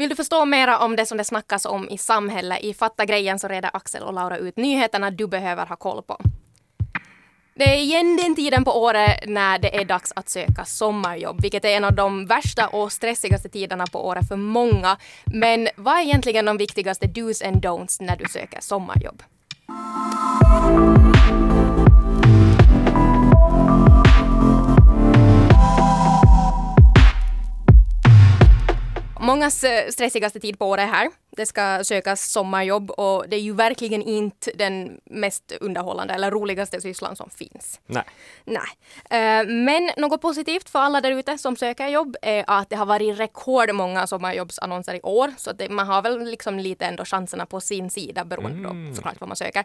Vill du förstå mera om det som det snackas om i samhället i Fatta grejen så reder Axel och Laura ut nyheterna du behöver ha koll på. Det är igen den tiden på året när det är dags att söka sommarjobb, vilket är en av de värsta och stressigaste tiderna på året för många. Men vad är egentligen de viktigaste dos and don'ts när du söker sommarjobb? Mångas eh, stressigaste tid på året är här. Det ska sökas sommarjobb och det är ju verkligen inte den mest underhållande eller roligaste sysslan som finns. Nej. Nej. Eh, Men något positivt för alla där ute som söker jobb är att det har varit rekordmånga sommarjobbsannonser i år. Så att det, man har väl liksom lite ändå chanserna på sin sida beroende på såklart vad man söker.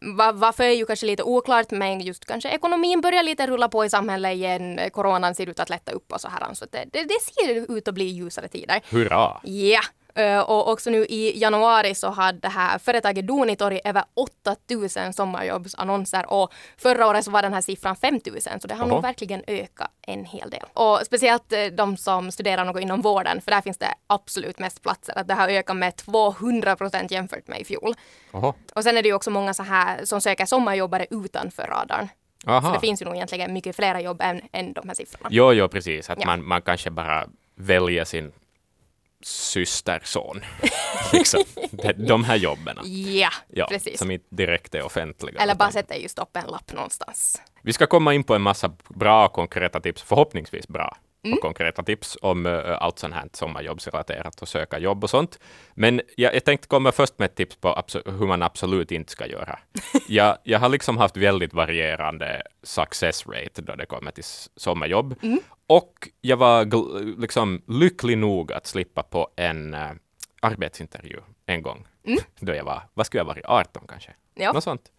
Va, varför är ju kanske lite oklart men just kanske ekonomin börjar lite rulla på i samhället igen. Coronan ser ut att lätta upp och så här. Så det, det, det ser ut att bli ljusare tider. Hurra! Ja, och också nu i januari så hade det här företaget Dunitori över 8000 sommarjobbsannonser och förra året så var den här siffran 5000 så det har Oho. nog verkligen ökat en hel del. Och speciellt eh, de som studerar något inom vården för där finns det absolut mest platser. Att det har ökat med 200 procent jämfört med i fjol. Oho. Och sen är det ju också många så här som söker sommarjobbare utanför radarn. Så Aha. det finns ju nog egentligen mycket flera jobb än, än de här siffrorna. Jo, jo, precis. Att Ja. man, man kanske bara väljer sin systerson. liksom. De, här jobben. Ja, Ja, precis. som inte direkt är offentliga. Eller bara sätter just upp en lapp någonstans. Vi ska komma in på en massa bra konkreta tips, förhoppningsvis bra Mm. och konkreta tips om allt sånt här sommarjobbsrelaterat och söka jobb och sånt. Men jag, jag tänkte komma först med ett tips på hur man absolut inte ska göra. jag, jag har liksom haft väldigt varierande success rate då det kommer till sommarjobb. Mm. Och jag var liksom lycklig nog att slippa på en eh, arbetsintervju en gång. Då jag var, vad skulle jag varit, 18 kanske? Mm. Ja. Något sånt.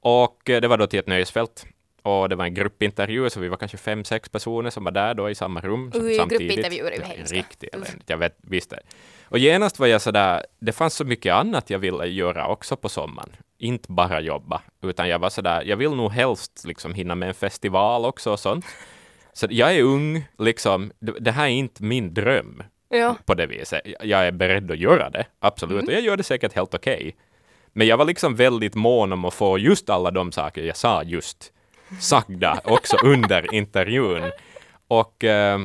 Och eh, det var då till ett nöjesfält. Och det var en gruppintervju, så vi var kanske fem, sex personer som var där då i samma rum Ui, samtidigt. gruppintervjuer är ju. Riktigt eländigt, jag vet, visst det. Och genast var jag sådär, det fanns så mycket annat jag ville göra också på sommaren. Inte bara jobba, utan jag var sådär, jag vill nog helst liksom hinna med en festival också och sånt. Så jag är ung, liksom, det, här är inte min dröm Ja. på det viset. Jag är beredd att göra det, absolut, och jag gör det säkert helt okej. Men jag var liksom väldigt mån om att få just alla de saker jag sa just sagda också under intervjun. Och eh,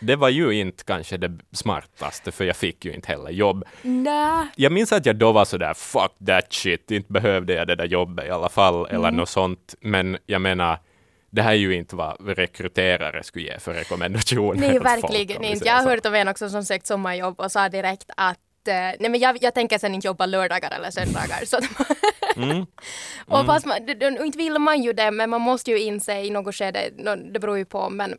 det var ju inte kanske det smartaste, för jag fick ju inte heller jobb. Nej. Jag minns att jag då var sådär fuck that shit, inte behövde jag det där jobbet i alla fall, eller något sånt. Men jag menar, det här är ju inte vad rekryterare skulle ge för rekommendationer. Nej, folk, verkligen om vi inte. Jag har hört av en också som sökt sommarjobb och sa direkt att nej men jag, jag tänker sen inte jobba lördagar eller söndagar. Så Mm. och fast man, inte vill man ju det men man måste ju inse i något skede, det beror ju på men,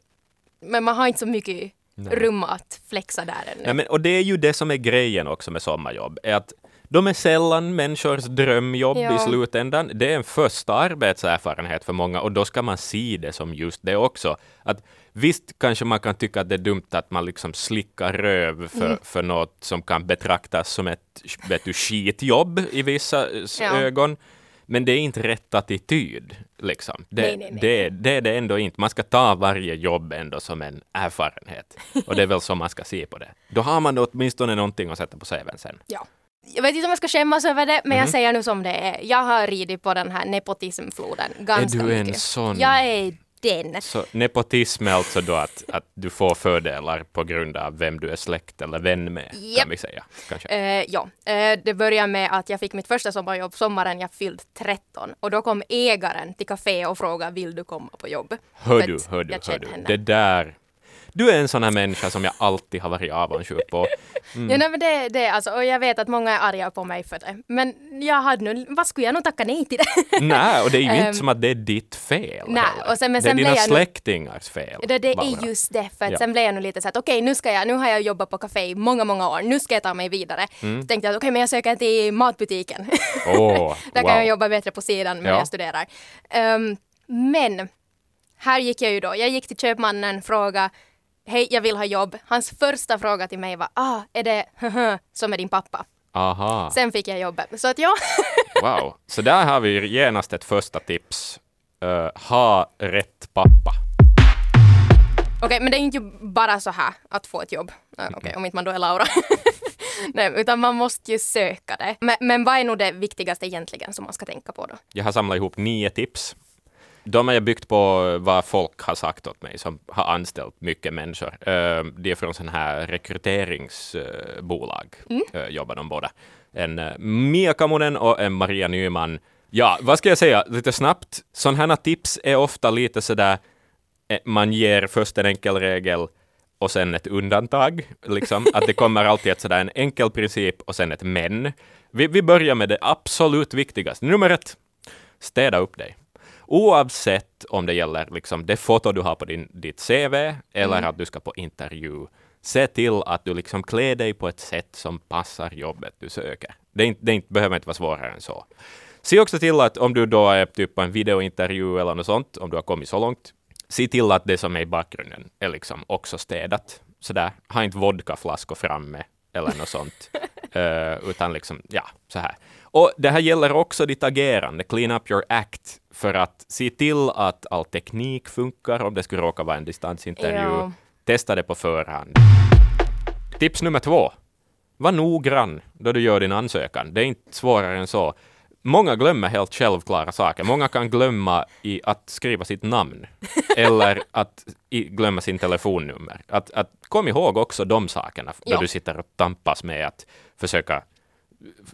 men man har inte så mycket rum att flexa där ännu. Nej, men, och det är ju det som är grejen också med sommarjobb, är att de är sällan människors drömjobb Ja. i slutändan. Det är en första arbetserfarenhet för många och då ska man se det som just det också. Att visst kanske man kan tycka att det är dumt att man liksom slickar röv för, Mm. för något som kan betraktas som ett vet du, skitjobb i vissa Ja. ögon. Men det är inte rätt attityd. Liksom. Det, Nej, nej, nej. Det, det är det ändå inte. Man ska ta varje jobb ändå som en erfarenhet. Och det är väl så man ska se på det. Då har man åtminstone någonting att sätta på CVn sen. Ja. Jag vet inte om jag ska skämmas över det, men Mhm. jag säger nu som det är. Jag har ridit på den här nepotismfloden ganska är du en mycket. sån? Jag är den. Så nepotism är alltså då att, att du får fördelar på grund av vem du är släkt eller vän med, Japp. kan vi säga. Kanske. Eh, ja, eh, det började med att jag fick mitt första sommarjobb sommaren jag fyllt 13 och då kom ägaren till café och frågade vill du komma på jobb? Hör du, hör du, hör du. henne. Det där. Du är en sån här människa som jag alltid har varit avundsjuk på. Mm. Ja, nej, men det, det alltså, och jag vet att många är arga på mig för det. Men jag hade nu, vad skulle jag nog tacka nej till det? Nej, och det är ju inte Ehm, som att det är ditt fel. nej, och sen- men det är sen dina släktingars fel. Det, det är just det, för att Ja. sen blev jag nu lite så att okej, nu ska jag, nu har jag jobbat på café i många, många år, nu ska jag ta mig vidare. Mm. Så tänkte jag att okej, men jag söker till matbutiken. Åh, Där wow. kan jag jobba bättre på sidan medan Ja. jag studerar. Ehm, men här gick jag ju då. Jag gick till köpmannen, frågade Hej, jag vill ha jobb. Hans första fråga till mig var ah, är det som är din pappa? Aha. Sen fick jag jobbet. Så att ja, Wow, så där har vi genast ett första tips. Eh, ha rätt pappa. okej, men det är inte bara så här att få ett jobb. Uh, okej, om inte man då är Laura. Nej, utan man måste ju söka det. Men, men vad är nog det viktigaste egentligen som man ska tänka på då? Jag har samlat ihop nio tips. De är byggt på vad folk har sagt åt mig som har anställt mycket människor. Eh, de är från sådana här rekryteringsbolag, mm. Eh, jobbar de båda. En eh, Mia Kamonen och en Maria Nyman. Ja, vad ska jag säga, lite snabbt. Sådana här tips är ofta lite sådär, man ger först en enkel regel och sen ett undantag. Liksom. Att det kommer alltid ett sådär en enkel princip och sen ett men. Vi, vi börjar med det absolut viktigaste. Nummer ett, städa upp dig. Oavsett om det gäller liksom det foto du har på din, ditt CV eller mm. att du ska på intervju. Se till att du liksom klär dig på ett sätt som passar jobbet du söker. Det, inte, det inte, behöver inte vara svårare än så. Se också till att om du då är typ på en videointervju eller något sånt, om du har kommit så långt, se till att det som är i bakgrunden är liksom också städat. Sådär, ha inte vodkaflaskor framme eller något sånt. uh, utan liksom, ja, så här. Och det här gäller också ditt agerande, clean up your act, för att se till att all teknik funkar om det skulle råka vara en distansintervju. Ja. Testa det på förhand. Tips nummer två. Var noggrann då du gör din ansökan. Det är inte svårare än så. Många glömmer helt självklara saker. Många kan glömma i att skriva sitt namn eller att i, glömma sin telefonnummer. Att, att kom ihåg också de sakerna då ja. du sitter och tampas med att försöka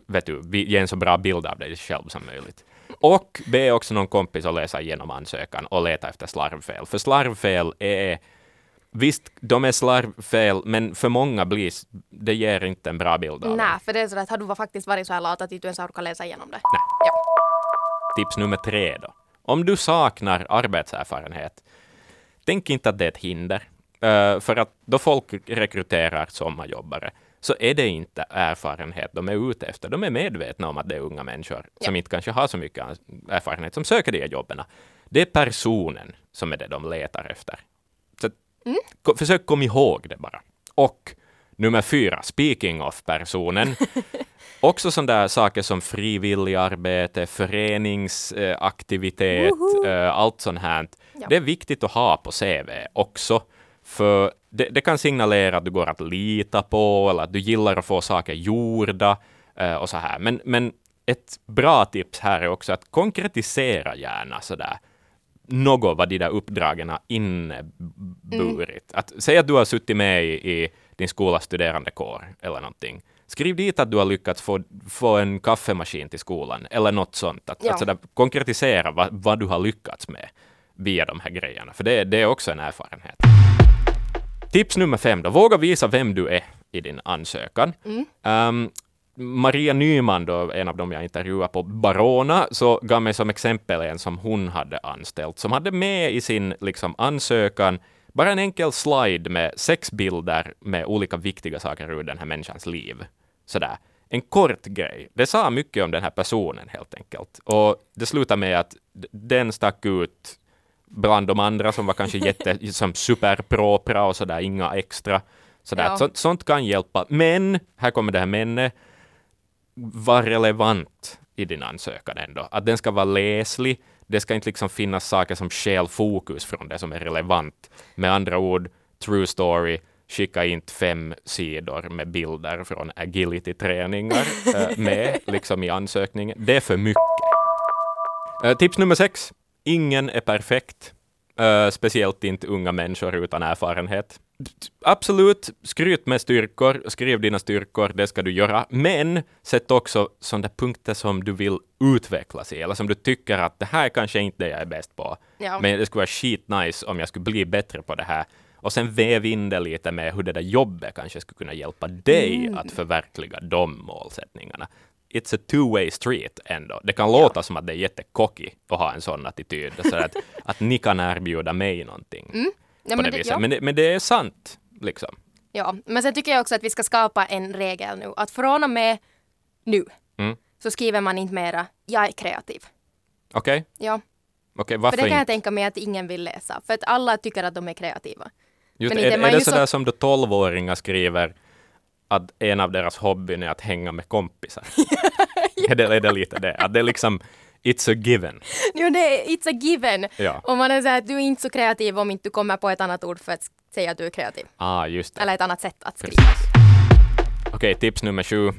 vet du, ge en så bra bild av dig själv som möjligt. Och be också någon kompis att läsa igenom ansökan och leta efter slarvfel. För slarvfel är Visst, de är slarvfel, men för många blir det ger inte en bra bild av Nej, för det är så att har du faktiskt varit så här lat att du inte ens orkar läsa igenom det? Nej. Ja. Tips nummer tre då. Om du saknar arbetserfarenhet, tänk inte att det är ett hinder. Uh, för att då folk rekryterar sommarjobbare så är det inte erfarenhet de är ute efter. De är medvetna om att det är unga människor ja. som inte kanske har så mycket erfarenhet som söker de här jobben. Det är personen som är det de letar efter. Mm. Försök komma ihåg det bara. Och nummer fyra, speaking of personen. Också sådana saker som frivilligarbete, föreningsaktivitet, äh, allt sånt här. Ja. Det är viktigt att ha på CV också. För det, det, kan signalera att du går att lita på eller att du gillar att få saker gjorda uh, och så här. Men, men ett bra tips här är också att konkretisera gärna sådär något vad de där uppdragen har inneburit. Mm. Att, säg att du har suttit med i, i din skolas studerandekår eller någonting. Skriv dit att du har lyckats få, få en kaffemaskin till skolan eller något sånt. Att, ja. att sådär, konkretisera vad, vad du har lyckats med via de här grejerna, för det, det är också en erfarenhet. Tips nummer fem då, våga visa vem du är i din ansökan. Mm. Um, Maria Nyman, då, en av dem jag intervjuade på Barona, så gav mig som exempel en som hon hade anställt, som hade med i sin liksom, ansökan bara en enkel slide med sex bilder med olika viktiga saker ur den här människans liv. Sådär. En kort grej. Det sa mycket om den här personen helt enkelt. Och det slutade med att den stack ut bland de andra som var kanske jätte, som superpropra och sådär, inga extra. Sådär. Ja. Så, sånt kan hjälpa. Men, här kommer det här men, var relevant i din ansökan ändå. Att den ska vara läslig. Det ska inte liksom finnas saker som stjäl fokus från det som är relevant. Med andra ord, true story, skicka inte fem sidor med bilder från agility-träningar äh, med liksom i ansökningen. Det är för mycket. Äh, tips nummer sex. Ingen är perfekt. Uh, speciellt inte unga människor utan erfarenhet. Absolut, skryt med styrkor, skriv dina styrkor, det ska du göra. Men sätt också sådana punkter som du vill utvecklas i, eller som du tycker att det här kanske inte det jag är bäst på. Ja. Men det skulle vara skitnice om jag skulle bli bättre på det här. Och sen väv in det lite med hur det där jobbet kanske skulle kunna hjälpa dig mm. att förverkliga de målsättningarna it's a two-way street ändå. Det kan låta ja. som att det är jättecocky att ha en sån attityd. Så att, att ni kan erbjuda mig någonting. Mm. Ja, men, det, ja. men, det, men det är sant, liksom. Ja, men sen tycker jag också att vi ska skapa en regel nu. Att från och med nu mm. så skriver man inte mera jag är kreativ. Okej. Okay. Ja. Okay, varför För det kan inte? jag tänka mig att ingen vill läsa. För att alla tycker att de är kreativa. Just, men är, är det sådär så... som då tolvåringar skriver att en av deras hobbyn är att hänga med kompisar. ja. är, det, är det lite det? Att det är liksom It's a given. Jo, det är it's a given. Ja. Och man är så här, du är inte så kreativ om inte du kommer på ett annat ord för att säga att du är kreativ. Ah, just det. Eller ett annat sätt att skriva. Okej, tips nummer sju.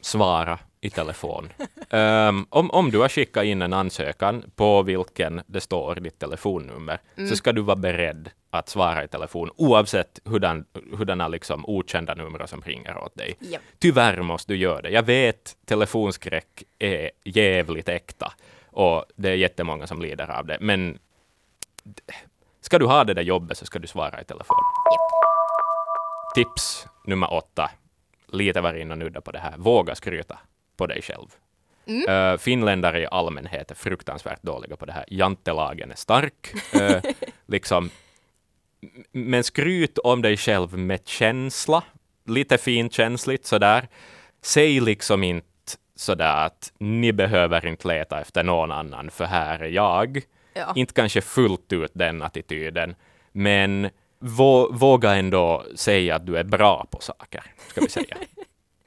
Svara i telefon. Um, om, om du har skickat in en ansökan på vilken det står ditt telefonnummer, Mm. så ska du vara beredd att svara i telefon, oavsett hurdan, hurdana liksom okända nummer som ringer åt dig. Japp. Tyvärr måste du göra det. Jag vet telefonskräck är jävligt äkta och det är jättemånga som lider av det, men ska du ha det där jobbet så ska du svara i telefon. Tips nummer åtta. Lite var inne och nudda på det här. Våga skryta på dig själv. Eh, finländare i allmänhet är fruktansvärt dåliga på det här. Jantelagen är stark. Eh, liksom. Men skryt om dig själv med känsla. Lite finkänsligt sådär. Säg liksom inte sådär att ni behöver inte leta efter någon annan, för här är jag. Ja. Inte kanske fullt ut den attityden, men vå, våga ändå säga att du är bra på saker, ska vi säga.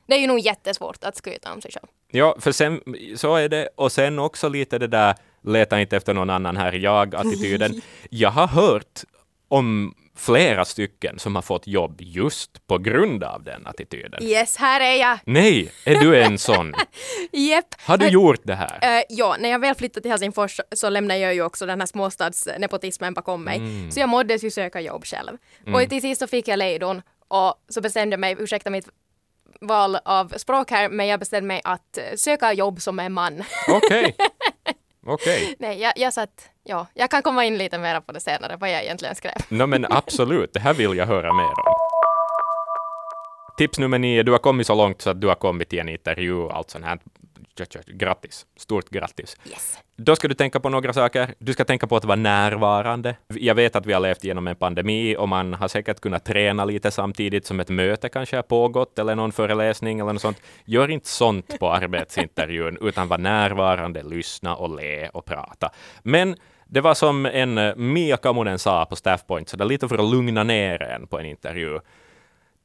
Det är ju nog jättesvårt att skryta om sig själv. Ja, för sen så är det, och sen också lite det där leta inte efter någon annan här är jag-attityden. Jag har hört om flera stycken som har fått jobb just på grund av den attityden. Yes, här är jag! Nej, är du en sån? Japp! Har du gjort det här? Eh, ja, när jag väl flyttade till Helsingfors så lämnade jag ju också den här småstadsnepotismen bakom mig. Mm. Så jag mådde ju söka jobb själv. Och till sist så fick jag lejdon och så bestämde jag mig, ursäkta mitt val av språk här, men jag bestämde mig att eh, söka jobb som en man. Okej. Okej. Nej, jag, jag satt, ja, jag kan komma in lite mer på det senare, vad jag egentligen skrev. No, men absolut, det här vill jag höra mer om. Tips nummer nio, du har kommit så långt så att du har kommit till en intervju och allt sånt här. Grattis, stort grattis. Yes. Då ska du tänka på några saker. Du ska tänka på att vara närvarande. Jag vet att vi har levt genom en pandemi och man har säkert kunnat träna lite samtidigt som ett möte kanske har pågått eller någon föreläsning eller något sånt. Gör inte sånt på arbetsintervjun utan var närvarande, lyssna och le och prata. Men det var som en eh, Mia Kamunen sa på Staffpoint, så det är lite för att lugna ner en på en intervju.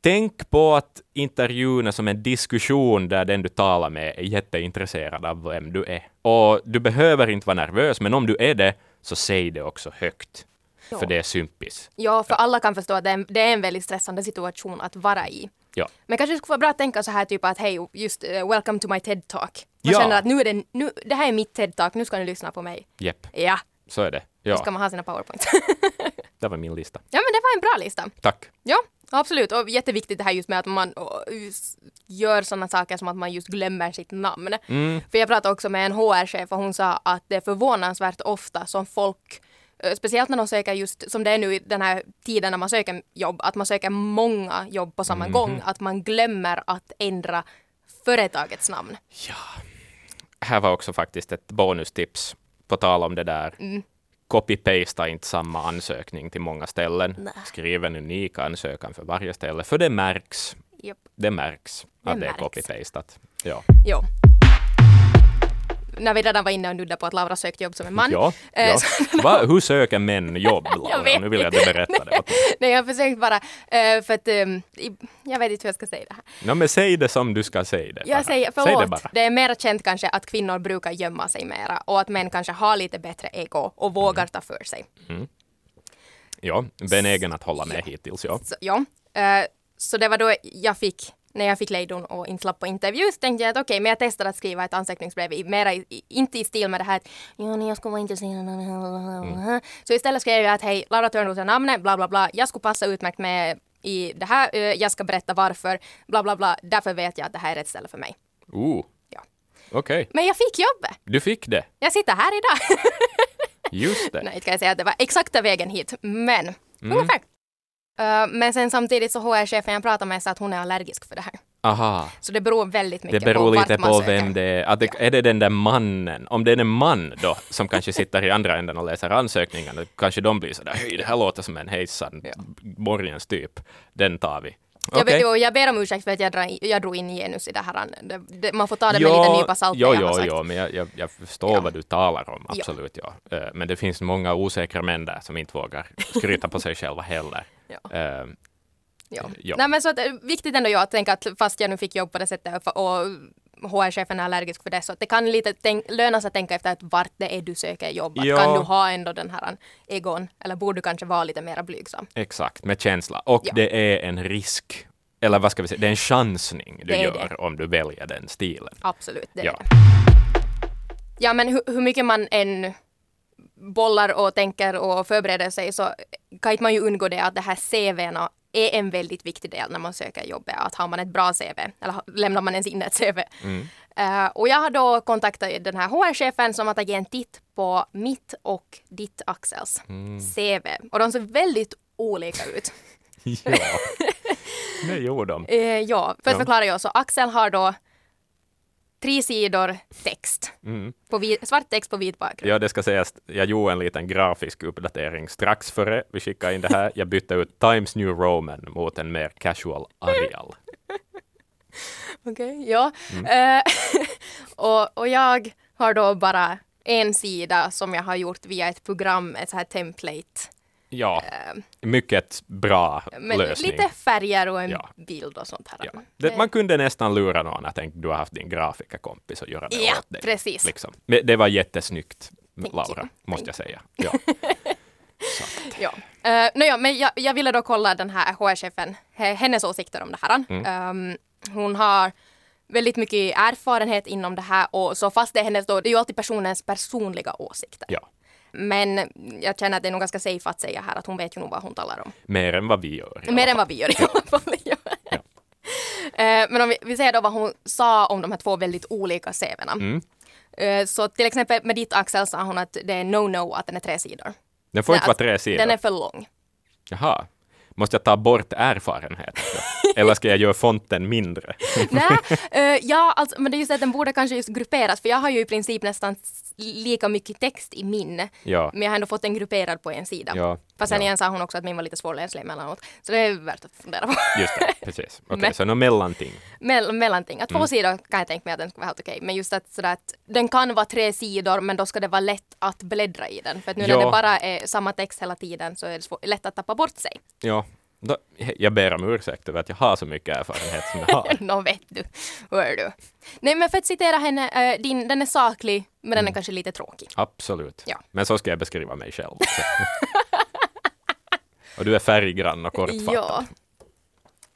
Tänk på att intervjun är som en diskussion där den du talar med är jätteintresserad av vem du är. Och du behöver inte vara nervös, men om du är det, så säg det också högt. Ja. För det är sympis. Ja, för alla kan förstå att det är, en, det är en väldigt stressande situation att vara i. Ja. Men kanske det skulle vara bra att tänka så här typ att hej, just uh, welcome to my TED-talk. Man Ja. känner att nu är det, nu, det här är mitt TED-talk, nu ska ni lyssna på mig. Jepp, Ja, så är det. då ska Ja, man ha sina powerpoint. det var min lista. ja, men det var en bra lista. Tack. Ja, absolut. Och jätteviktigt det här just med att man gör sådana saker som att man just glömmer sitt namn. För jag pratade också med en HR-chef och hon sa att det är förvånansvärt ofta som folk eh, Speciellt när de söker just som det är nu i den här tiden när man söker jobb, att man söker många jobb på samma gång, att man glömmer att ändra företagets namn. Här var också faktiskt ett bonustips på tal om det där. Copy-pasta inte samma ansökning till många ställen. Nej. Skriv en unik ansökan för varje ställe, för det märks. Japp. Det märks Det att det är märks. copy-pastat. Ja. Jo. När vi redan var inne och nuddade på att Laura sökt jobb som en man. Ja, Eh, ja. Va, hur söker män jobb, Laura? Nu vill jag att du berättar det. Nej, jag har försökt bara, eh, för att ehm, jag vet inte hur jag ska säga det här. No, men säg det som du ska säga det. bara. Jag säger, Säg förlåt, det bara. det är mer känt kanske att kvinnor brukar gömma sig mera och att män kanske har lite bättre ego och vågar ta för sig. Ja, benägen att hålla med hittills, ja. Så, ja. Eh, så det var då jag fick, när jag fick lejdon och inte slapp på intervju, så tänkte jag att okej, men jag testar att skriva ett ansökningsbrev, i, mera i, i, inte i stil med det här att ja, nej, jag skulle vara intresserad av här. Så istället skrev jag att hej, Laura Törnros är namnet, bla bla bla, jag skulle passa utmärkt med i det här, jag ska berätta varför, bla bla bla, därför vet jag att det här är rätt ställe för mig. Uh, Ja. okej. Men jag fick jobbet! Du fick det. Jag sitter här idag! Just det. Nej, inte kan jag säga att det var exakta vägen hit, men Mm. ungefär. Eh, men sen samtidigt så HR-chefen jag pratade med sa att hon är allergisk för det här. Aha. Så det beror väldigt Det mycket beror på vart lite man på söker. vem det är. Att det, är det den där mannen? Om det är en man då, som kanske sitter i andra änden och läser ansökningarna, kanske de blir sådär, hej, det här låter som en hejsan, Ja. borgens typ. Den tar vi. Jag, ber, jo, jag ber om ursäkt för att jag, dra, jag drog in genus i det här. Det, det, man får ta det med lite nypa salt jo, det jag jo, jo, men jag, jag, jag förstår Ja. vad du talar om, absolut. Ja. Eh, Men det finns många osäkra män där som inte vågar skryta på sig själva heller. Ja. Eh, Ja. Ja. Nej, men så att, eh, viktigt ändå jag att tänka att fast jag nu fick jobb på det sättet och, och HR-chefen är allergisk för det så att det kan lite tänk, löna sig att tänka efter att vart det är du söker jobb. Att Ja. Kan du ha ändå den här egon eller borde du kanske vara lite mer blygsam? Exakt, med känsla. Och Ja. det är en risk Eller vad ska vi säga, det är en chansning du är gör det. om du väljer den stilen. Absolut, det är Ja. det. Ja, men hur, hur mycket man än bollar och tänker och förbereder sig så kan inte man ju undgå det att det här CVn är en väldigt viktig del när man söker jobbet. Att har man ett bra CV, eller lämnar man ens in ett CV. Eh, och jag har då kontaktat den här HR-chefen som har tagit en titt på mitt och ditt Axels CV. Och de ser väldigt olika ut. Ja, det gjorde de. Eh, ja, för att Ja. förklara jag så Axel har då tre sidor text. På vit, svart text på vit bakgrund. Ja, det ska sägas, jag gjorde en liten grafisk uppdatering strax före vi skickade in det här. Jag bytte ut Times New Roman mot en mer casual Arial. Okej, ja. Eh, och, och jag har då bara en sida som jag har gjort via ett program, ett så här template. Ja, mycket bra lösning. lite färger och en Ja. bild och sånt här. Ja. Det, man kunde nästan lura någon att du har haft din grafikerkompis och göra det Ja, åt dig. precis. Liksom. Men det var jättesnyggt, Thank Laura, you. måste jag säga. Ja. Ja. Uh, no, men jag, jag ville då kolla den här HR-chefen, he- hennes åsikter om det här. Mm. Ehm, hon har väldigt mycket erfarenhet inom det här och så fast det är hennes då, det är ju alltid personens personliga åsikter. ja. Men jag känner att det är nog ganska safe att säga här att hon vet ju nog vad hon talar om. Mer än vad vi gör. Mer än vad vi gör i alla fall. Ja. Eh, Men om vi, vi säger då vad hon sa om de här två väldigt olika CVna. Mm. Eh, Så till exempel med ditt Axel sa hon att det är no-no att den är tre sidor. Den får inte Nej, vara alltså, tre sidor. Den är för lång. Jaha. Måste jag ta bort erfarenhet? Eller ska jag göra fonten mindre? Nej, eh, ja, alltså, men det är just att den borde kanske just grupperas, för jag har ju i princip nästan lika mycket text i min, Ja. men jag har ändå fått den grupperad på en sida. Ja, Fast sen ja. igen sa hon också att min var lite svårläslig emellanåt, så det är värt att fundera på. Just det, precis. Okej, Men- så något mellanting. Mell- mellanting. Att två Mm. sidor kan jag tänka mig att den ska vara helt okej, men just att, sådär att den kan vara tre sidor, men då ska det vara lätt att bläddra i den. För att nu Ja. när det bara är samma text hela tiden så är det svår, lätt att tappa bort sig. Ja, då, jag ber om ursäkt över att jag har så mycket erfarenhet som jag har. Nå vet du, hör du. Nej men för att citera henne, eh, din, den är saklig, men den är kanske lite tråkig. Absolut. Ja. Men så ska jag beskriva mig själv. också. och du är färggrann och kortfattad. Ja.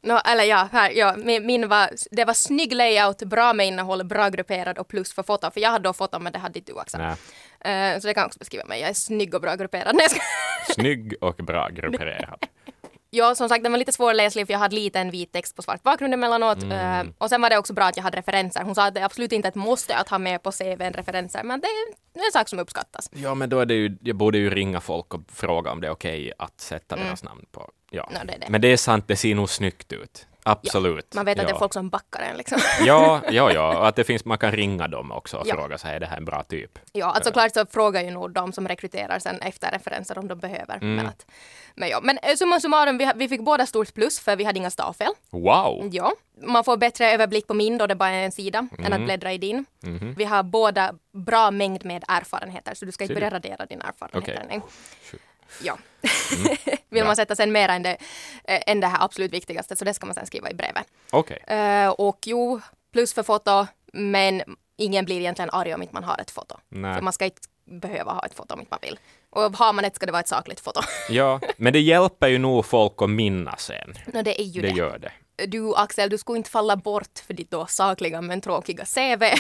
Nå, eller ja, här, ja min, min var, det var snygg layout, bra med innehåll, bra grupperad och plus för foton. För jag hade då foton men det hade inte du. Nej. Eh, så det kan också beskriva mig. Jag är snygg och bra grupperad. Nej, jag ska- Snygg och bra grupperad. Ja, som sagt, den var lite svårläslig för jag hade liten vit text på svart bakgrund emellanåt. Eh, och sen var det också bra att jag hade referenser. Hon sa att det är absolut inte ett måste att ha med på CVn referenser, men det är en sak som uppskattas. Ja, men då är det ju, jag borde ju ringa folk och fråga om det är okej att sätta Mm. deras namn på. Ja. Ja, det är det. Men det är sant, det ser nog snyggt ut. Absolut. Man vet att ja. det är folk som backar en liksom. Ja, ja, ja. Och att det finns, man kan ringa dem också och Ja. fråga sig, är det här en bra typ? Ja, alltså klart så frågar ju nog de som rekryterar sen efter referenser om de behöver. Mm. Men, att, men ja, men eh, summa summarum, vi, vi fick båda stort plus för vi hade inga stavfel. Wow! Ja, man får bättre överblick på min då det bara är en sida än Mm. att bläddra i din. Mhm. Vi har båda bra mängd med erfarenheter så du ska inte börja radera dina erfarenheter. Okej. Ja. Mm. Vill man sätta sen mer än det, eh, än det här absolut viktigaste så det ska man sen skriva i brevet. Okej. Eh, och jo, plus för foto, men ingen blir egentligen arg om inte man har ett foto. Nej. För man ska inte behöva ha ett foto om inte man vill. Och har man ett ska det vara ett sakligt foto. Ja, men det hjälper ju nog folk att minnas sen. no, det är ju Det det. gör det. Du Axel, du skulle inte falla bort för ditt då sakliga men tråkiga CV.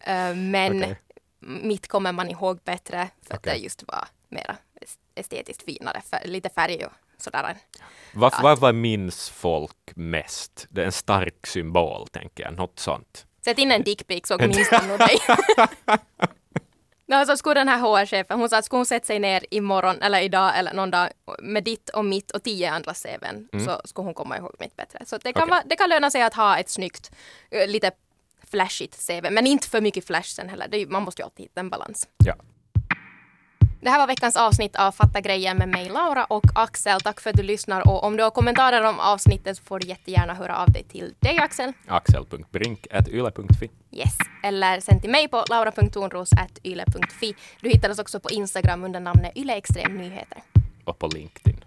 Eh, men Okej. mitt kommer man ihåg bättre för att Okej. det just var mera estetiskt finare, för, lite färg och sådär. Vad, vad, vad minns folk mest? Det är en stark symbol, tänker jag. Något sånt. Sätt in en dickpic så minns de nog dig. No, så skulle den här HR-chefen, hon sa att skulle hon sätta sig ner imorgon eller idag eller någon dag med ditt och mitt och tio andra CVn så skulle hon komma ihåg mitt bättre. Så det kan, Okej. vara, det kan löna sig att ha ett snyggt, eh, lite flashigt CV, men inte för mycket flash sen heller. Det man måste ju alltid hitta en balans. Ja. Det här var veckans avsnitt av Fatta grejen med mig Laura och Axel. Tack för att du lyssnar och om du har kommentarer om avsnittet så får du jättegärna höra av dig till dig Axel. Axel.brink.yle.fi Yes, eller sänd till mig på laura.tornros.yle.fi. Du hittar oss också på Instagram under namnet Yle Extrem Nyheter. och på LinkedIn.